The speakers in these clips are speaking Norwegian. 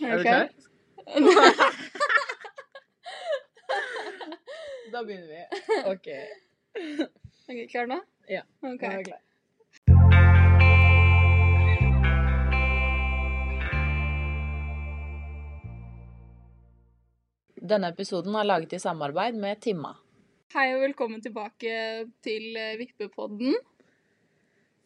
Er du klar? Da begynner vi. OK. Ok, Klar nå? Ja. Ok. Nå er jeg klar. Denne episoden er laget i samarbeid med Timma. Hei og velkommen tilbake til eh, Vippepodden.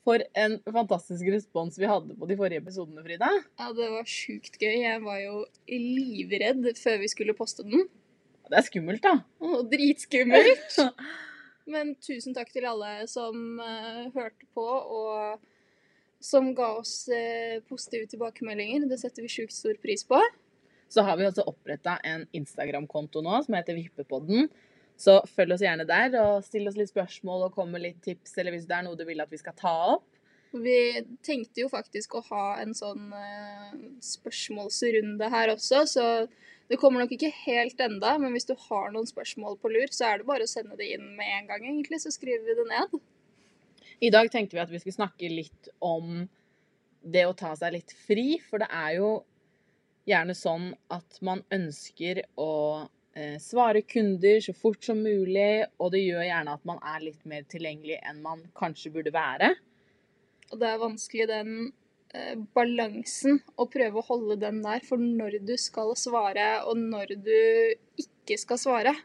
For en fantastisk respons vi hadde på de forrige episodene, Frida. Ja, det var sjukt gøy. Jeg var jo livredd før vi skulle poste den. Det er skummelt, da. Å, dritskummelt! Men tusen takk til alle som uh, hørte på, og som ga oss uh, positive tilbakemeldinger. Det setter vi sjukt stor pris på. Så har vi også oppretta en Instagram-konto nå som heter Vippepodden. Så følg oss gjerne der og still oss litt spørsmål og kom med litt tips, eller hvis det er noe du vil at vi skal ta opp. Vi tenkte jo faktisk å ha en sånn eh, spørsmålsrunde her også, så det kommer nok ikke helt enda, men hvis du har noen spørsmål på lur, så er det bare å sende det inn med en gang, egentlig, så skriver vi det ned. I dag tenkte vi at vi skulle snakke litt om det å ta seg litt fri, for det er jo gjerne sånn at man ønsker å svare kunder så fort som mulig, og det gjør gjerne at man er litt mer tilgjengelig enn man kanskje burde være. Og det er vanskelig den eh, balansen, å prøve å holde den der for når du skal svare, og når du ikke skal svare,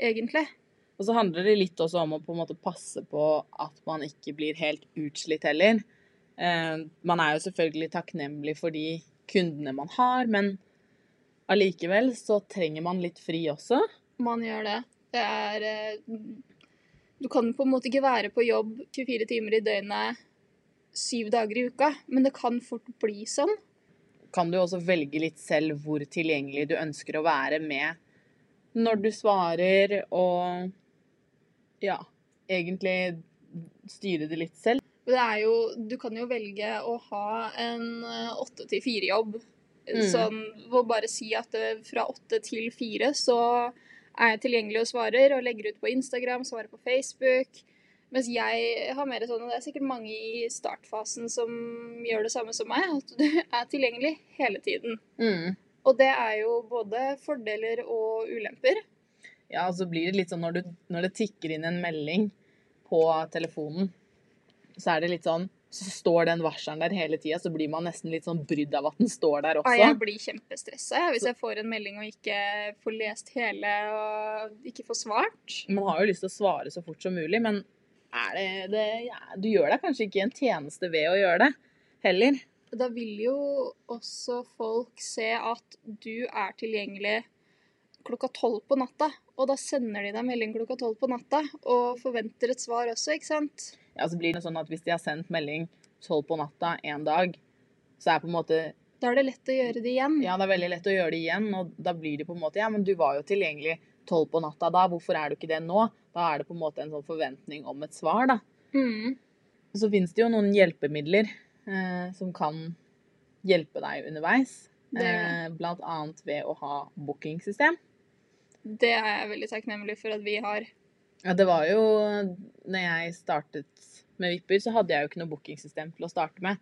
egentlig. Og så handler det litt også om å på en måte passe på at man ikke blir helt utslitt heller. Eh, man er jo selvfølgelig takknemlig for de kundene man har, men allikevel så trenger man litt fri også. Man gjør det. Det er eh, Du kan på en måte ikke være på jobb 24 timer i døgnet syv dager i uka, men det kan fort bli sånn. Kan du også velge litt selv hvor tilgjengelig du ønsker å være med når du svarer, og ja, egentlig styre det litt selv. Det er jo Du kan jo velge å ha en åtte til fire-jobb. Mm. Sånn får bare si at eh, fra åtte til fire så er jeg tilgjengelig og svarer, og legger ut på Instagram, svarer på Facebook. Mens jeg har mer sånn, og det er sikkert mange i startfasen som gjør det samme som meg, at du er tilgjengelig hele tiden. Mm. Og det er jo både fordeler og ulemper. Ja, og så blir det litt sånn når, du, når det tikker inn en melding på telefonen, så er det litt sånn Så står den varselen der hele tida, så blir man nesten litt sånn brydd av at den står der også. Ja, jeg blir kjempestressa hvis jeg får en melding og ikke får lest hele og ikke får svart. Man har jo lyst til å svare så fort som mulig, men det, det ja, Du gjør deg kanskje ikke en tjeneste ved å gjøre det heller. Da vil jo også folk se at du er tilgjengelig klokka tolv på natta. Og da sender de deg melding klokka tolv på natta og forventer et svar også, ikke sant? Ja, så blir det sånn at Hvis de har sendt melding tolv på natta en dag, så er på en måte Da er det lett å gjøre det igjen. Ja, det er veldig lett å gjøre det igjen, og da blir det på en måte Ja, men du var jo tilgjengelig tolv på natta da, hvorfor er du ikke det nå? Da er det på en måte en sånn forventning om et svar, da. Mm. Så finnes det jo noen hjelpemidler eh, som kan hjelpe deg underveis. Det Eh, blant annet ved å ha bookingsystem. Det er jeg veldig takknemlig for at vi har. Ja, det var jo Når jeg startet med Vipper, så hadde jeg jo ikke noe bookingsystem til å starte med.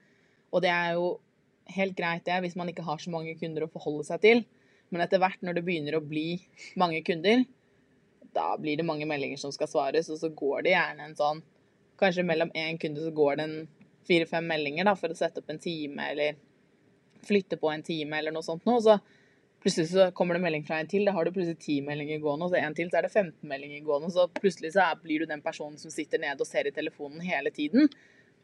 Og det er jo helt greit, det, hvis man ikke har så mange kunder å forholde seg til. Men etter hvert, når det begynner å bli mange kunder, da blir det mange meldinger som skal svares, og så går det gjerne en sånn Kanskje mellom én kunde så går det en fire-fem meldinger da, for å sette opp en time, eller flytte på en time, eller noe sånt noe. Så plutselig så kommer det melding fra en til, da har du plutselig ti meldinger gående, og så en til, så er det 15 meldinger gående, så plutselig så blir du den personen som sitter nede og ser i telefonen hele tiden.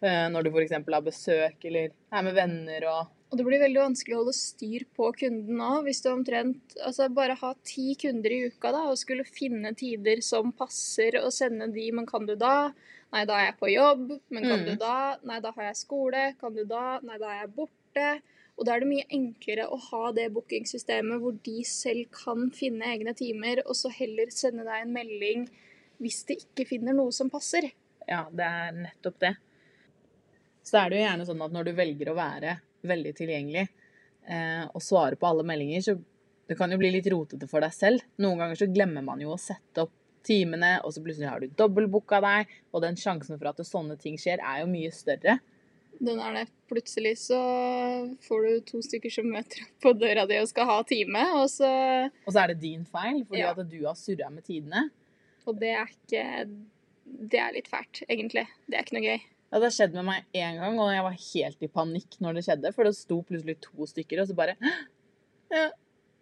Eh, Når du f.eks. har besøk eller er med venner og Og det blir veldig vanskelig å holde styr på kunden nå, hvis du omtrent altså bare har ti kunder i uka da, og skulle finne tider som passer, og sende de, men kan du da? Nei, da er jeg på jobb. Men kan Mm. du da? Nei, da har jeg skole. Kan du da? Nei, da er jeg borte. Og da er det mye enklere å ha det bookingsystemet hvor de selv kan finne egne timer, og så heller sende deg en melding hvis de ikke finner noe som passer. Ja, det er nettopp det. Så er det jo gjerne sånn at når du velger å være veldig tilgjengelig eh, og svare på alle meldinger, så det kan jo bli litt rotete for deg selv. Noen ganger så glemmer man jo å sette opp timene, og så plutselig har du dobbeltbooka deg, og den sjansen for at sånne ting skjer, er jo mye større. Den er det. Plutselig så får du to stykker som møter opp på døra di og skal ha time, og så Og så er det din feil, fordi Ja. at du har surra med tidene. Og det er ikke Det er litt fælt, egentlig. Det er ikke noe gøy. Ja, det har skjedd med meg én gang, og jeg var helt i panikk når det skjedde. For det sto plutselig to stykker, og så bare ja.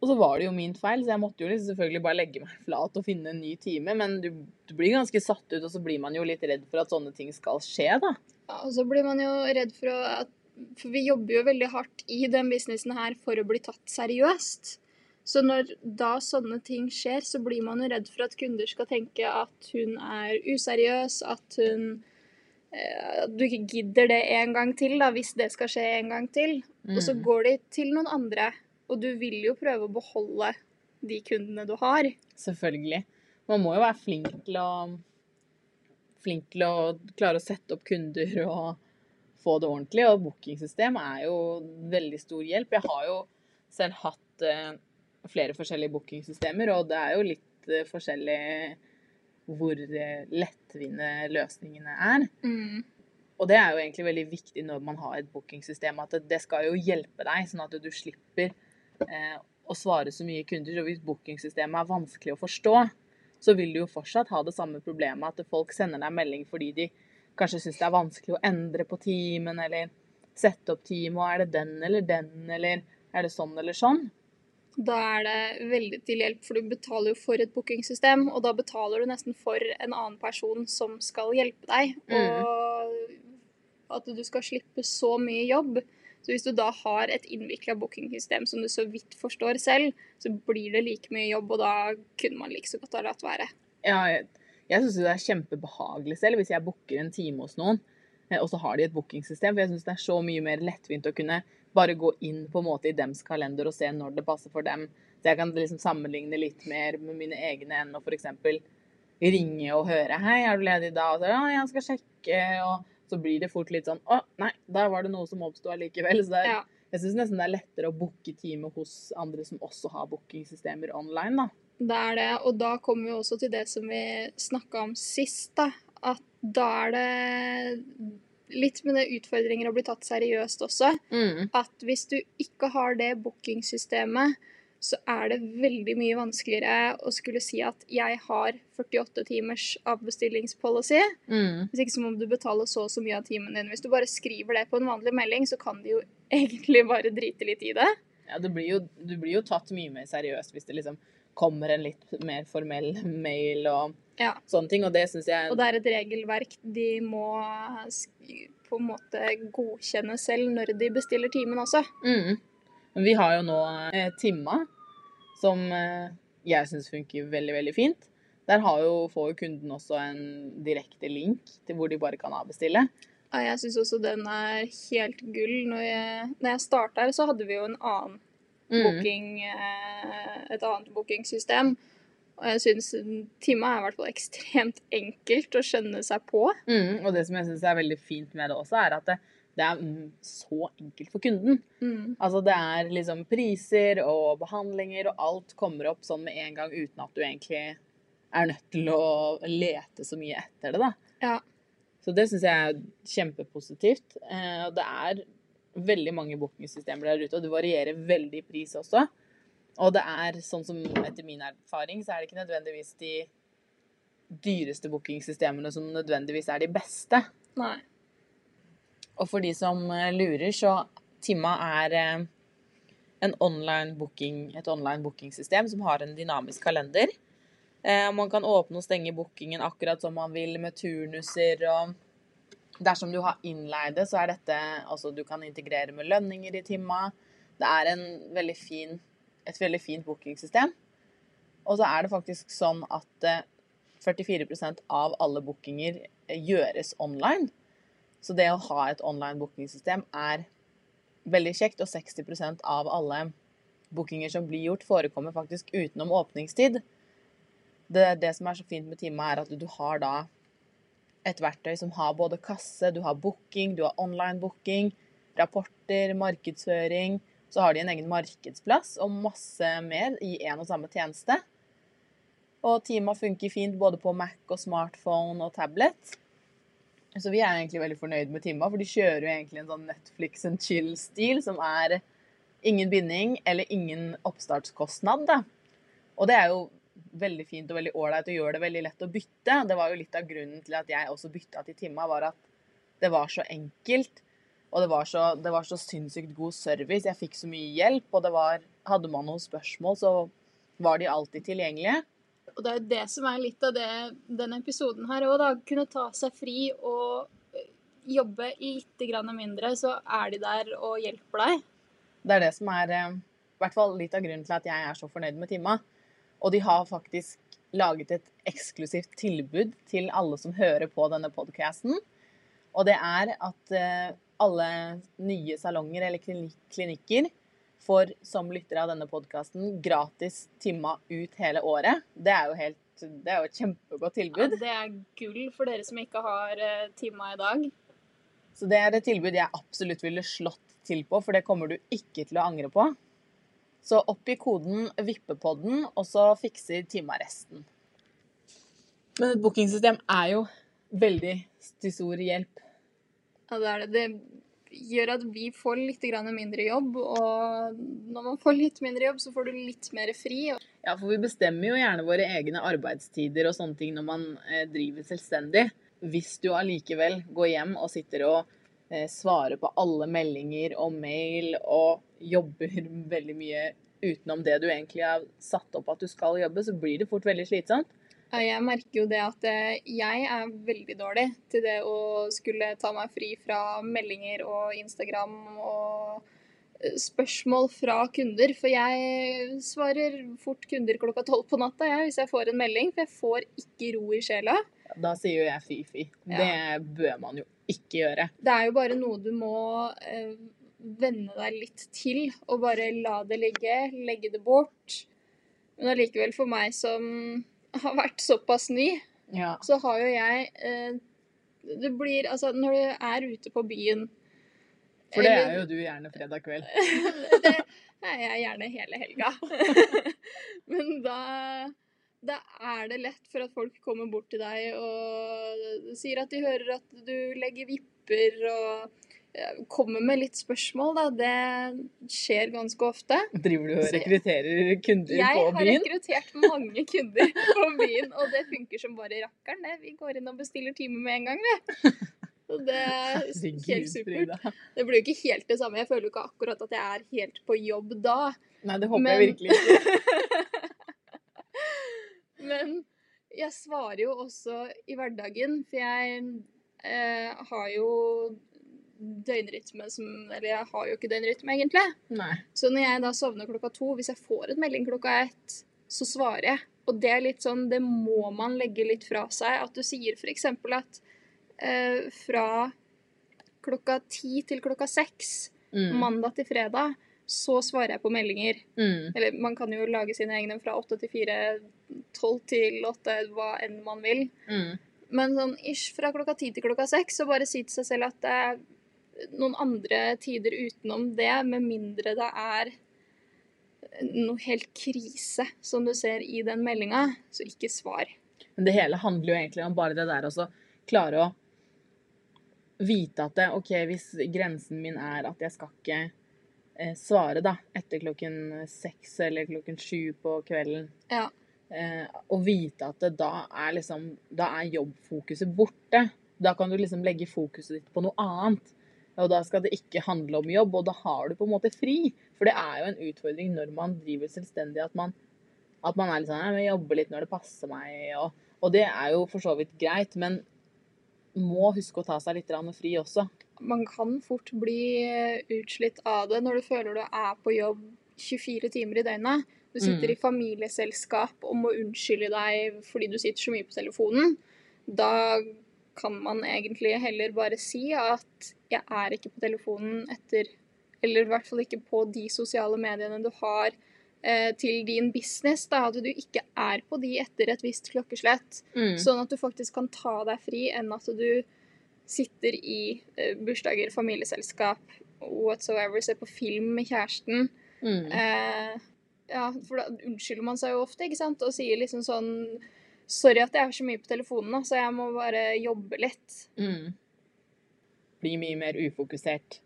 Og så var det jo min feil, så jeg måtte jo liksom selvfølgelig bare legge meg flat og finne en ny time. Men du, du blir ganske satt ut, og så blir man jo litt redd for at sånne ting skal skje, da. Ja, og så blir man jo redd for at For vi jobber jo veldig hardt i den businessen her for å bli tatt seriøst. Så når da sånne ting skjer, så blir man jo redd for at kunder skal tenke at hun er useriøs, at hun eh, At du ikke gidder det en gang til, da, hvis det skal skje en gang til. Og så Mm. går de til noen andre, og du vil jo prøve å beholde de kundene du har. Selvfølgelig. Man må jo være flink til å Flink til å klare å sette opp kunder og få det ordentlig. Og bookingsystem er jo veldig stor hjelp. Jeg har jo selv hatt eh, flere forskjellige bookingsystemer, og det er jo litt eh, forskjellig hvor eh, lettvinte løsningene er. Og det er jo egentlig veldig viktig når man har et bookingsystem, at det, det skal jo hjelpe deg, sånn at du slipper eh, å svare så mye kunder. Og hvis bookingsystemet er vanskelig å forstå, så vil du jo fortsatt ha det samme problemet at folk sender deg melding fordi de kanskje syns det er vanskelig å endre på timen, eller sette opp team, og er det den eller den, eller er det sånn eller sånn? Da er det veldig til hjelp, for du betaler jo for et bookingsystem, og da betaler du nesten for en annen person som skal hjelpe deg, og at du skal slippe så mye jobb. Så hvis du da har et innvikla bookingsystem som du så vidt forstår selv, så blir det like mye jobb, og da kunne man like så godt ha latt være. Ja, jeg, jeg syns det er kjempebehagelig selv hvis jeg booker en time hos noen, eh, og så har de et bookingsystem. For jeg syns det er så mye mer lettvint å kunne bare gå inn på en måte i dems kalender og se når det passer for dem. Så jeg kan liksom sammenligne litt mer med mine egne enn å f.eks. ringe og høre 'Hei, er du ledig da?' Og så 'Ja, jeg skal sjekke', og så blir det fort litt sånn 'Å, nei, der var det noe som oppsto allikevel'. Så er, Ja. jeg syns nesten det er lettere å booke time hos andre som også har bookingsystemer online, da. Det er det, og da kommer vi også til det som vi snakka om sist, da. At da er det litt med det utfordringer å bli tatt seriøst også. Mm. At hvis du ikke har det bookingsystemet, så er det veldig mye vanskeligere å skulle si at jeg har 48 timers avbestillingspolicy. Mm. Hvis ikke så må du betale så og så mye av timen din. Hvis du bare skriver det på en vanlig melding, så kan de jo egentlig bare drite litt i det. Ja, du blir jo, du blir jo tatt mye mer seriøst hvis det liksom kommer en litt mer formell mail og Ja. sånne ting, og det syns jeg Og det er et regelverk de må på en måte godkjenne selv når de bestiller timen også. mm. Vi har jo nå eh, Timma, som eh, jeg syns funker veldig, veldig fint. Der har jo, får jo kunden også en direkte link til hvor de bare kan avbestille. Ja, jeg syns også den er helt gull. Når jeg, når jeg starta her, så hadde vi jo en annen Mm. booking, eh, et annet bookingsystem. Og jeg syns Timma er i hvert fall ekstremt enkelt å skjønne seg på. Mm. Og det som jeg syns er veldig fint med det også, er at det, det er mm, så enkelt for kunden. Altså det er liksom priser og behandlinger, og alt kommer opp sånn med en gang uten at du egentlig er nødt til å lete så mye etter det, da. Ja. Så det syns jeg er kjempepositivt. Eh, det er veldig mange bookingsystemer der ute, og det varierer veldig i pris også. Og det er sånn som etter min erfaring, så er det ikke nødvendigvis de dyreste bookingsystemene som nødvendigvis er de beste. Nei. Og for de som eh, lurer, så Timma er eh, online booking, et online bookingsystem som har en dynamisk kalender. Eh, Man kan åpne og stenge bookingen akkurat som man vil med turnuser og Dersom du har innleide, så er dette Altså, du kan integrere med lønninger i Timma. Det er veldig fin, et veldig fint bookingsystem. Og så er det faktisk sånn at eh, 44% av alle bookinger gjøres online. Så det å ha et online bookingsystem er veldig kjekt, og 60% av alle bookinger som blir gjort, forekommer faktisk utenom åpningstid. Det, det som er så fint med Tima, er at du har da et verktøy som har både kasse, du har booking, du har online booking, rapporter, markedsføring. Så har de en egen markedsplass og masse mer i en og samme tjeneste. Og Tima funker fint både på Mac og smartphone og tablet. Så vi er egentlig veldig fornøyd med Timma, for de kjører jo egentlig en sånn Netflix and chill-stil som er ingen binding eller ingen oppstartskostnad. Da. Og det er jo veldig fint og veldig ålreit og gjør det veldig lett å bytte. Det var jo litt av grunnen til at jeg også bytta til Timma, var at det var så enkelt. Og det var så, det var så sinnssykt god service. Jeg fikk så mye hjelp, og var Hadde man noen spørsmål, så var de alltid tilgjengelige. Og det er jo det som er litt av det denne episoden her òg, da. Kunne ta seg fri og eh, jobbe litt mindre, så er de der og hjelper deg. Det er det som er eh, i hvert fall litt av grunnen til at jeg er så fornøyd med Timma. Og de har faktisk laget et eksklusivt tilbud til alle som hører på denne podkasten. Og det er at eh, alle nye salonger eller klinikker får som lyttere av denne podkasten gratis timer ut hele året. Det er jo, helt, det er jo et kjempegodt tilbud. Ja, det er gull for dere som ikke har uh, timer i dag. Så det er et tilbud jeg absolutt ville slått til på, for det kommer du ikke til å angre på. Så oppgi koden Vippepodden, og så fikser Tima resten. Men et bookingsystem er jo veldig til stor hjelp. Ja, det er det. Det gjør at vi får litt mindre jobb, og når man får litt mindre jobb, så får du litt mer fri. Ja, for vi bestemmer jo gjerne våre egne arbeidstider og sånne ting når man eh, driver selvstendig. Hvis du allikevel går hjem og sitter og eh, svarer på alle meldinger og mail og jobber veldig mye utenom det du egentlig har satt opp at du skal jobbe, så blir det fort veldig slitsomt. Ja, jeg merker jo det at eh, jeg er veldig dårlig til det å skulle ta meg fri fra meldinger og Instagram og eh, spørsmål fra kunder. For jeg svarer fort kunder klokka tolv på natta jeg, hvis jeg får en melding. For jeg får ikke ro i sjela. Da sier jo jeg fy-fy. Ja. Det bør man jo ikke gjøre. Det er jo bare noe du må eh, venne deg litt til og bare la det ligge, legge det bort. Men allikevel, for meg som har vært såpass ny, ja. så har jo jeg eh, Det blir Altså, når du er ute på byen For det eller, er jo du gjerne fredag kveld. det er jeg gjerne hele helga. Men da da er det lett for at folk kommer bort til deg og sier at de hører at du legger vipper og kommer med litt spørsmål, da. Det skjer ganske ofte. Driver du og rekrutterer kunder jeg på byen? Jeg har rekruttert mange kunder på byen, og det funker som bare rakkeren. det. Vi går inn og bestiller time med en gang, vi. Og det er helt supert. Det blir jo ikke helt det samme. Jeg føler jo ikke akkurat at jeg er helt på jobb da. Nei, det håper Men... jeg virkelig ikke. Men jeg svarer jo også i hverdagen, for jeg eh, har jo døgnrytme som Eller jeg har jo ikke døgnrytme, egentlig. Nei. Så når jeg da sovner klokka to, hvis jeg får en melding klokka ett, så svarer jeg. Og det er litt sånn, det må man legge litt fra seg. At du sier f.eks. at eh, fra klokka ti til klokka seks, mm. mandag til fredag, så svarer jeg på meldinger. Mm. Eller man kan jo lage sine egne fra åtte til fire, tolv til åtte, hva enn man vil. Mm. Men sånn ish fra klokka ti til klokka seks, så bare si til seg selv at noen andre tider utenom det, med mindre det er noe helt krise som du ser i den meldinga, så ikke svar. Men det hele handler jo egentlig om bare det der å klare å vite at det, OK, hvis grensen min er at jeg skal ikke eh, svare da, etter klokken seks eller klokken sju på kvelden ja. eh, Og vite at det, da er liksom Da er jobbfokuset borte. Da kan du liksom legge fokuset ditt på noe annet. Og da skal det ikke handle om jobb, og da har du på en måte fri. For det er jo en utfordring når man driver selvstendig, at man, at man er litt sånn Jeg jobber litt når det passer meg, og, og, det er jo for så vidt greit, men må huske å ta seg litt fri også. Man kan fort bli utslitt av det når du føler du er på jobb 24 timer i døgnet. Du sitter mm. i familieselskap og må unnskylde deg fordi du sitter så mye på telefonen. Da kan man egentlig heller bare si at jeg er ikke på telefonen etter Eller i hvert fall ikke på de sosiale mediene du har eh, til din business. Da, at du ikke er på de etter et visst klokkeslett. Mm. Sånn at du faktisk kan ta deg fri, enn at du sitter i eh, bursdager, familieselskap, whatsoever, ser på film med kjæresten. Mm. Eh, ja, for da unnskylder man seg jo ofte, ikke sant, og sier liksom sånn Sorry at jeg er så mye på telefonen, så jeg må bare jobbe litt. Mm. bli mye mer ufokusert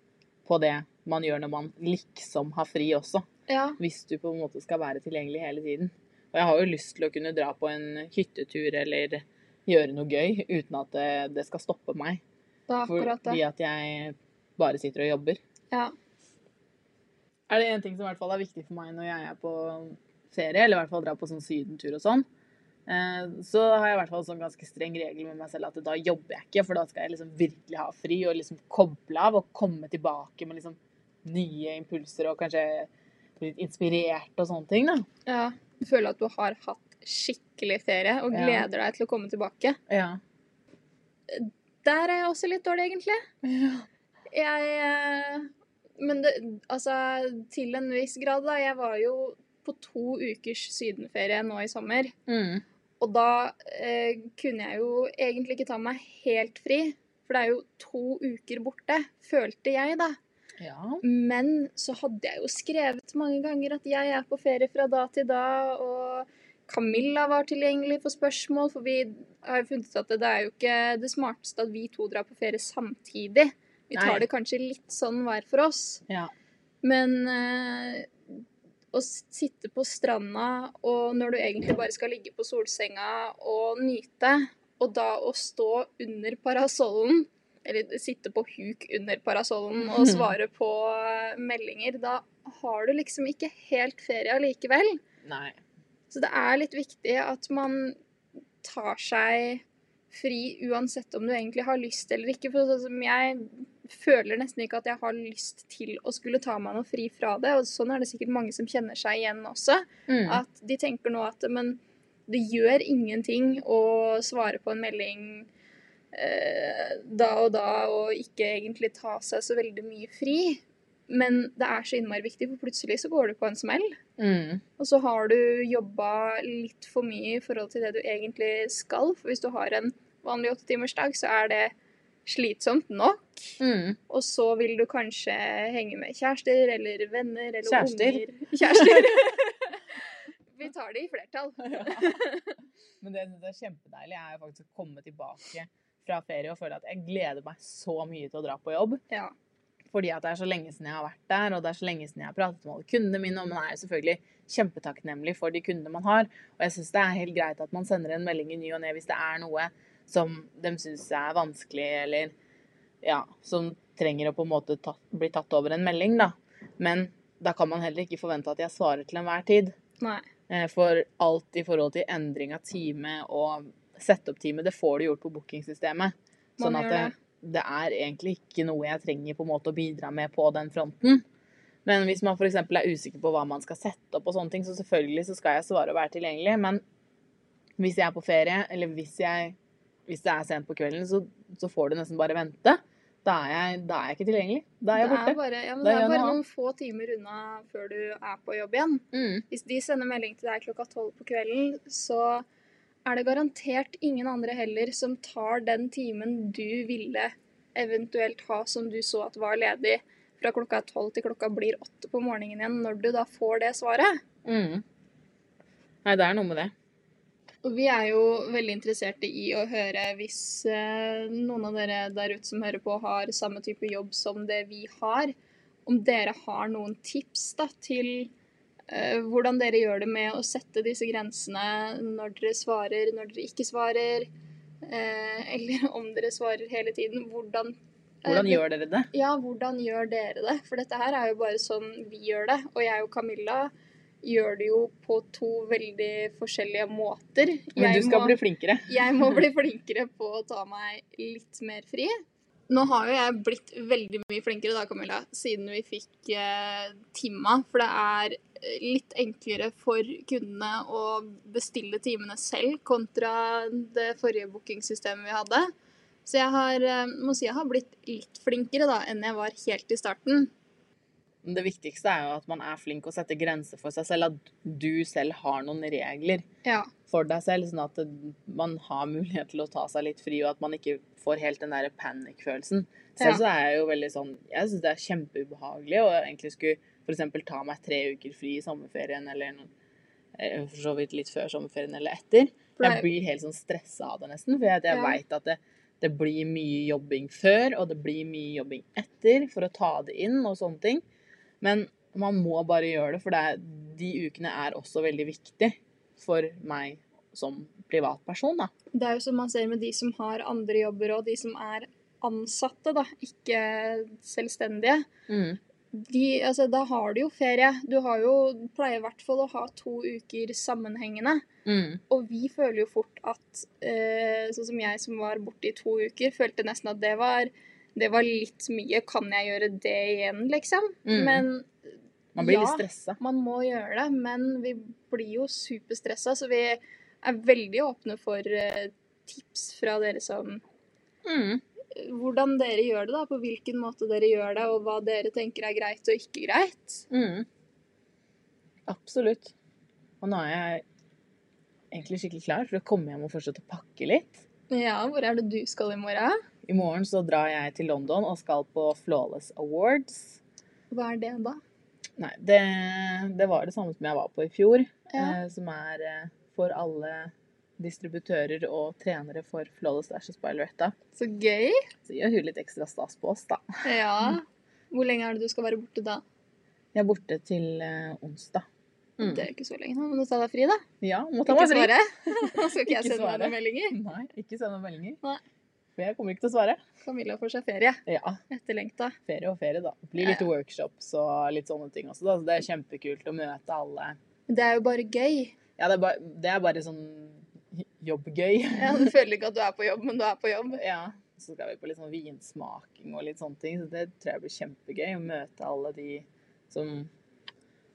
på det man gjør når man liksom har fri også. Ja. Hvis du på en måte skal være tilgjengelig hele tiden. Og jeg har jo lyst til å kunne dra på en hyttetur eller gjøre noe gøy uten at det, det skal stoppe meg. Det Fordi at jeg bare sitter og jobber. Ja. Er det en ting som i hvert fall er viktig for meg når jeg er på ferie, eller i hvert fall drar på sånn sydentur og sånn, så har jeg i hvert fall sånn ganske streng regel med meg selv at da jobber jeg ikke, for da skal jeg liksom virkelig ha fri og liksom koble av og komme tilbake med liksom nye impulser og kanskje bli litt inspirert og sånne ting, da. ja. Du føler at du har hatt skikkelig ferie og Ja. gleder deg til å komme tilbake. Ja. Der er jeg også litt dårlig, egentlig. Jeg eh, Men det, altså, til en viss grad, da. Jeg var jo på to ukers sydenferie nå i sommer. Mm. Og da eh, kunne jeg jo egentlig ikke ta meg helt fri. For det er jo to uker borte, følte jeg, da. Ja. Men så hadde jeg jo skrevet mange ganger at jeg er på ferie fra da til da, og Camilla var tilgjengelig for spørsmål, for vi har jo funnet ut at det, er jo ikke det smarteste at vi to drar på ferie samtidig. Vi tar Nei. det kanskje litt sånn hver for oss. Ja. Men eh, å sitte på stranda, og når du egentlig bare skal ligge på solsenga og nyte, og da å stå under parasollen, eller sitte på huk under parasollen og svare på eh, meldinger, da har du liksom ikke helt ferie allikevel. Nei. Så det er litt viktig at man tar seg fri uansett om du egentlig har lyst eller ikke. For sånn som jeg føler nesten ikke at jeg har lyst til å skulle ta meg noe fri fra det. Og sånn er det sikkert mange som kjenner seg igjen også. Mm. At de tenker nå at men det gjør ingenting å svare på en melding eh, da og da og ikke egentlig ta seg så veldig mye fri. Men det er så innmari viktig, for plutselig så går du på en smell. Mm. Og så har du jobba litt for mye i forhold til det du egentlig skal. For hvis du har en vanlig åttetimersdag, så er det slitsomt nok. Mm. Og så vil du kanskje henge med kjærester eller venner eller Kjærester. unger. Kjærester. Vi tar det i flertall. Men det jeg er kjempedeilig, er jo faktisk å komme tilbake fra ferie og føle at jeg gleder meg så mye til å dra på jobb. Ja. Fordi at det er så lenge siden jeg har vært der, og det er så lenge siden jeg har pratet med alle kundene mine. Og man er jo selvfølgelig kjempetakknemlig for de kundene man har. Og jeg syns det er helt greit at man sender en melding i ny og ne hvis det er noe som de syns er vanskelig, eller ja, som trenger å på en måte tatt, bli tatt over en melding, da. Men da kan man heller ikke forvente at jeg svarer til enhver tid. Nei. Eh, For alt i forhold til endring av time og sette opp time, det får du gjort på bookingsystemet. Sånn at det, det er egentlig ikke noe jeg trenger på en måte å bidra med på den fronten. Men hvis man f.eks. er usikker på hva man skal sette opp, og sånne ting, så selvfølgelig så skal jeg svare og være tilgjengelig. Men hvis jeg er på ferie, eller hvis, jeg, hvis det er sent på kvelden, så, så får du nesten bare vente. Da er, jeg, da er jeg ikke tilgjengelig. Da er jeg Det er bare, ja, det er bare noe noen få timer unna før du er på jobb igjen. Mm. Hvis de sender melding til deg klokka tolv på kvelden, så er det garantert ingen andre heller som tar den timen du ville eventuelt ha som du så at var ledig fra klokka tolv til klokka blir åtte på morgenen igjen, når du da får det svaret. Mm. Nei, det er noe med det. Og vi er jo veldig interesserte i å høre hvis eh, noen av dere der ute som hører på, har samme type jobb som det vi har. Om dere har noen tips da, til eh, hvordan dere gjør det med å sette disse grensene når dere svarer, når dere ikke svarer. Eh, eller om dere svarer hele tiden. Hvordan, Hvordan gjør dere det? ja, hvordan gjør dere det? For dette her er jo bare sånn vi gjør det. Og jeg og Camilla gjør det jo på to veldig forskjellige måter. Men Jeg du skal må, bli flinkere. jeg må bli flinkere på å ta meg litt mer fri. Nå har jo jeg blitt veldig mye flinkere da, Camilla, siden vi fikk eh, Timma. For det er eh, litt enklere for kundene å bestille timene selv kontra det forrige bookingsystemet vi hadde. Så jeg har, eh, må si jeg har blitt litt flinkere da enn jeg var helt i starten. Men Det viktigste er jo at man er flink å sette grenser for seg selv. At du selv har noen regler Ja. for deg selv, sånn at man har mulighet til å ta seg litt fri, og at man ikke får helt den der panikkfølelsen. Selv Ja. så er jeg jo veldig sånn Jeg syns det er kjempeubehagelig og egentlig skulle f.eks. ta meg tre uker fri i sommerferien, eller noe, eh, for så vidt litt før sommerferien eller etter. Jeg blir helt sånn stressa av det nesten, for jeg, jeg Ja. veit at det, det blir mye jobbing før, og det blir mye jobbing etter for å ta det inn og sånne ting. Men man må bare gjøre det, for det er, de ukene er også veldig viktig for meg som privatperson, da. Det er jo som man ser med de som har andre jobber og de som er ansatte, da, ikke selvstendige. De, altså, da har du jo ferie. Du har jo, pleier i hvert fall å ha to uker sammenhengende. Mm. Og vi føler jo fort at eh, Sånn som jeg som var borte i to uker, følte nesten at det var, det var litt mye. Kan jeg gjøre det igjen, liksom? Mm. Men Man blir Ja. litt stressa. man må gjøre det. Men vi blir jo superstressa, så vi er veldig åpne for eh, tips fra dere som Mm. Hvordan dere gjør det, da. På hvilken måte dere gjør det, og hva dere tenker er greit og ikke greit. Mm. Absolutt. Og nå er jeg egentlig skikkelig klar for å komme hjem og fortsette å pakke litt. Ja, hvor er det du skal i morgen? I morgen så drar jeg til London og skal på Flawless Awards. Hva er det, da? Nei, det, det var det samme som jeg var på i fjor. Ja. Eh, som er eh, for alle distributører og trenere for Flawless Ashes by Loretta. Så gøy. Så gjør hun litt ekstra stas på oss, da. Ja. Hvor lenge er det du skal være borte da? Jeg er borte til eh, onsdag. Mm. Det er jo ikke så lenge. nå, Men du ta deg fri, da. Ja, må ta Ikke meg fri. svare. Nå skal ikke jeg sende deg noen meldinger. Nei, ikke sende noen meldinger. Nei. For jeg kommer ikke til å svare. Camilla får seg ferie. Ja, Etterlengta. ferie og ferie, da. Det blir litt Ja, workshops og litt sånne ting også, da. Så det er kjempekult å møte alle. Det er jo bare gøy. Ja, det er bare, det er bare sånn jobbgøy. Ja, Du føler ikke at du er på jobb, men du er på jobb. Ja. Så skal vi på litt sånn vinsmaking og litt sånne ting. Så det tror jeg blir kjempegøy. Å møte alle de som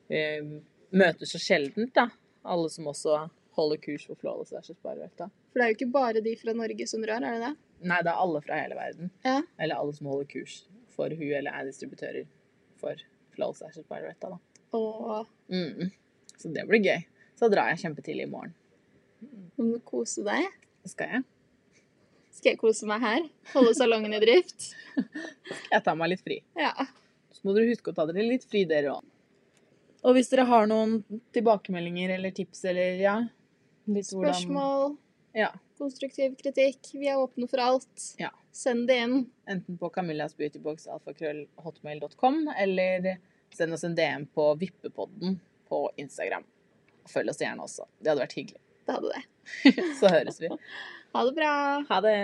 eh, møter så sjeldent, da. Alle som også holder kurs for Flawless versus Barøkta. For det er jo ikke bare de fra Norge som drar, er det det? Nei, det er alle fra hele verden. Ja. Eller alle som holder kurs for hun eller er distributører for Flawless versus Barøkta, da. Åh. Mm. Så det blir gøy. Så drar jeg kjempetidlig i morgen. om du kose deg. Skal jeg? Skal jeg kose meg her? Holde salongen i drift? Jeg tar meg litt fri. Ja. Så må dere huske å ta dere litt fri, dere òg. Og hvis dere har noen tilbakemeldinger eller tips eller ja Spørsmål, Ja. konstruktiv kritikk. Vi er åpne for alt. Ja. Send det inn. Enten på camillasbeautybox.alfakrøll.hotmail.com eller send oss en DM på Vippepodden på Instagram. Følg oss gjerne også. Det hadde vært hyggelig. Det hadde det. Så høres vi. Ha det bra. Ha det.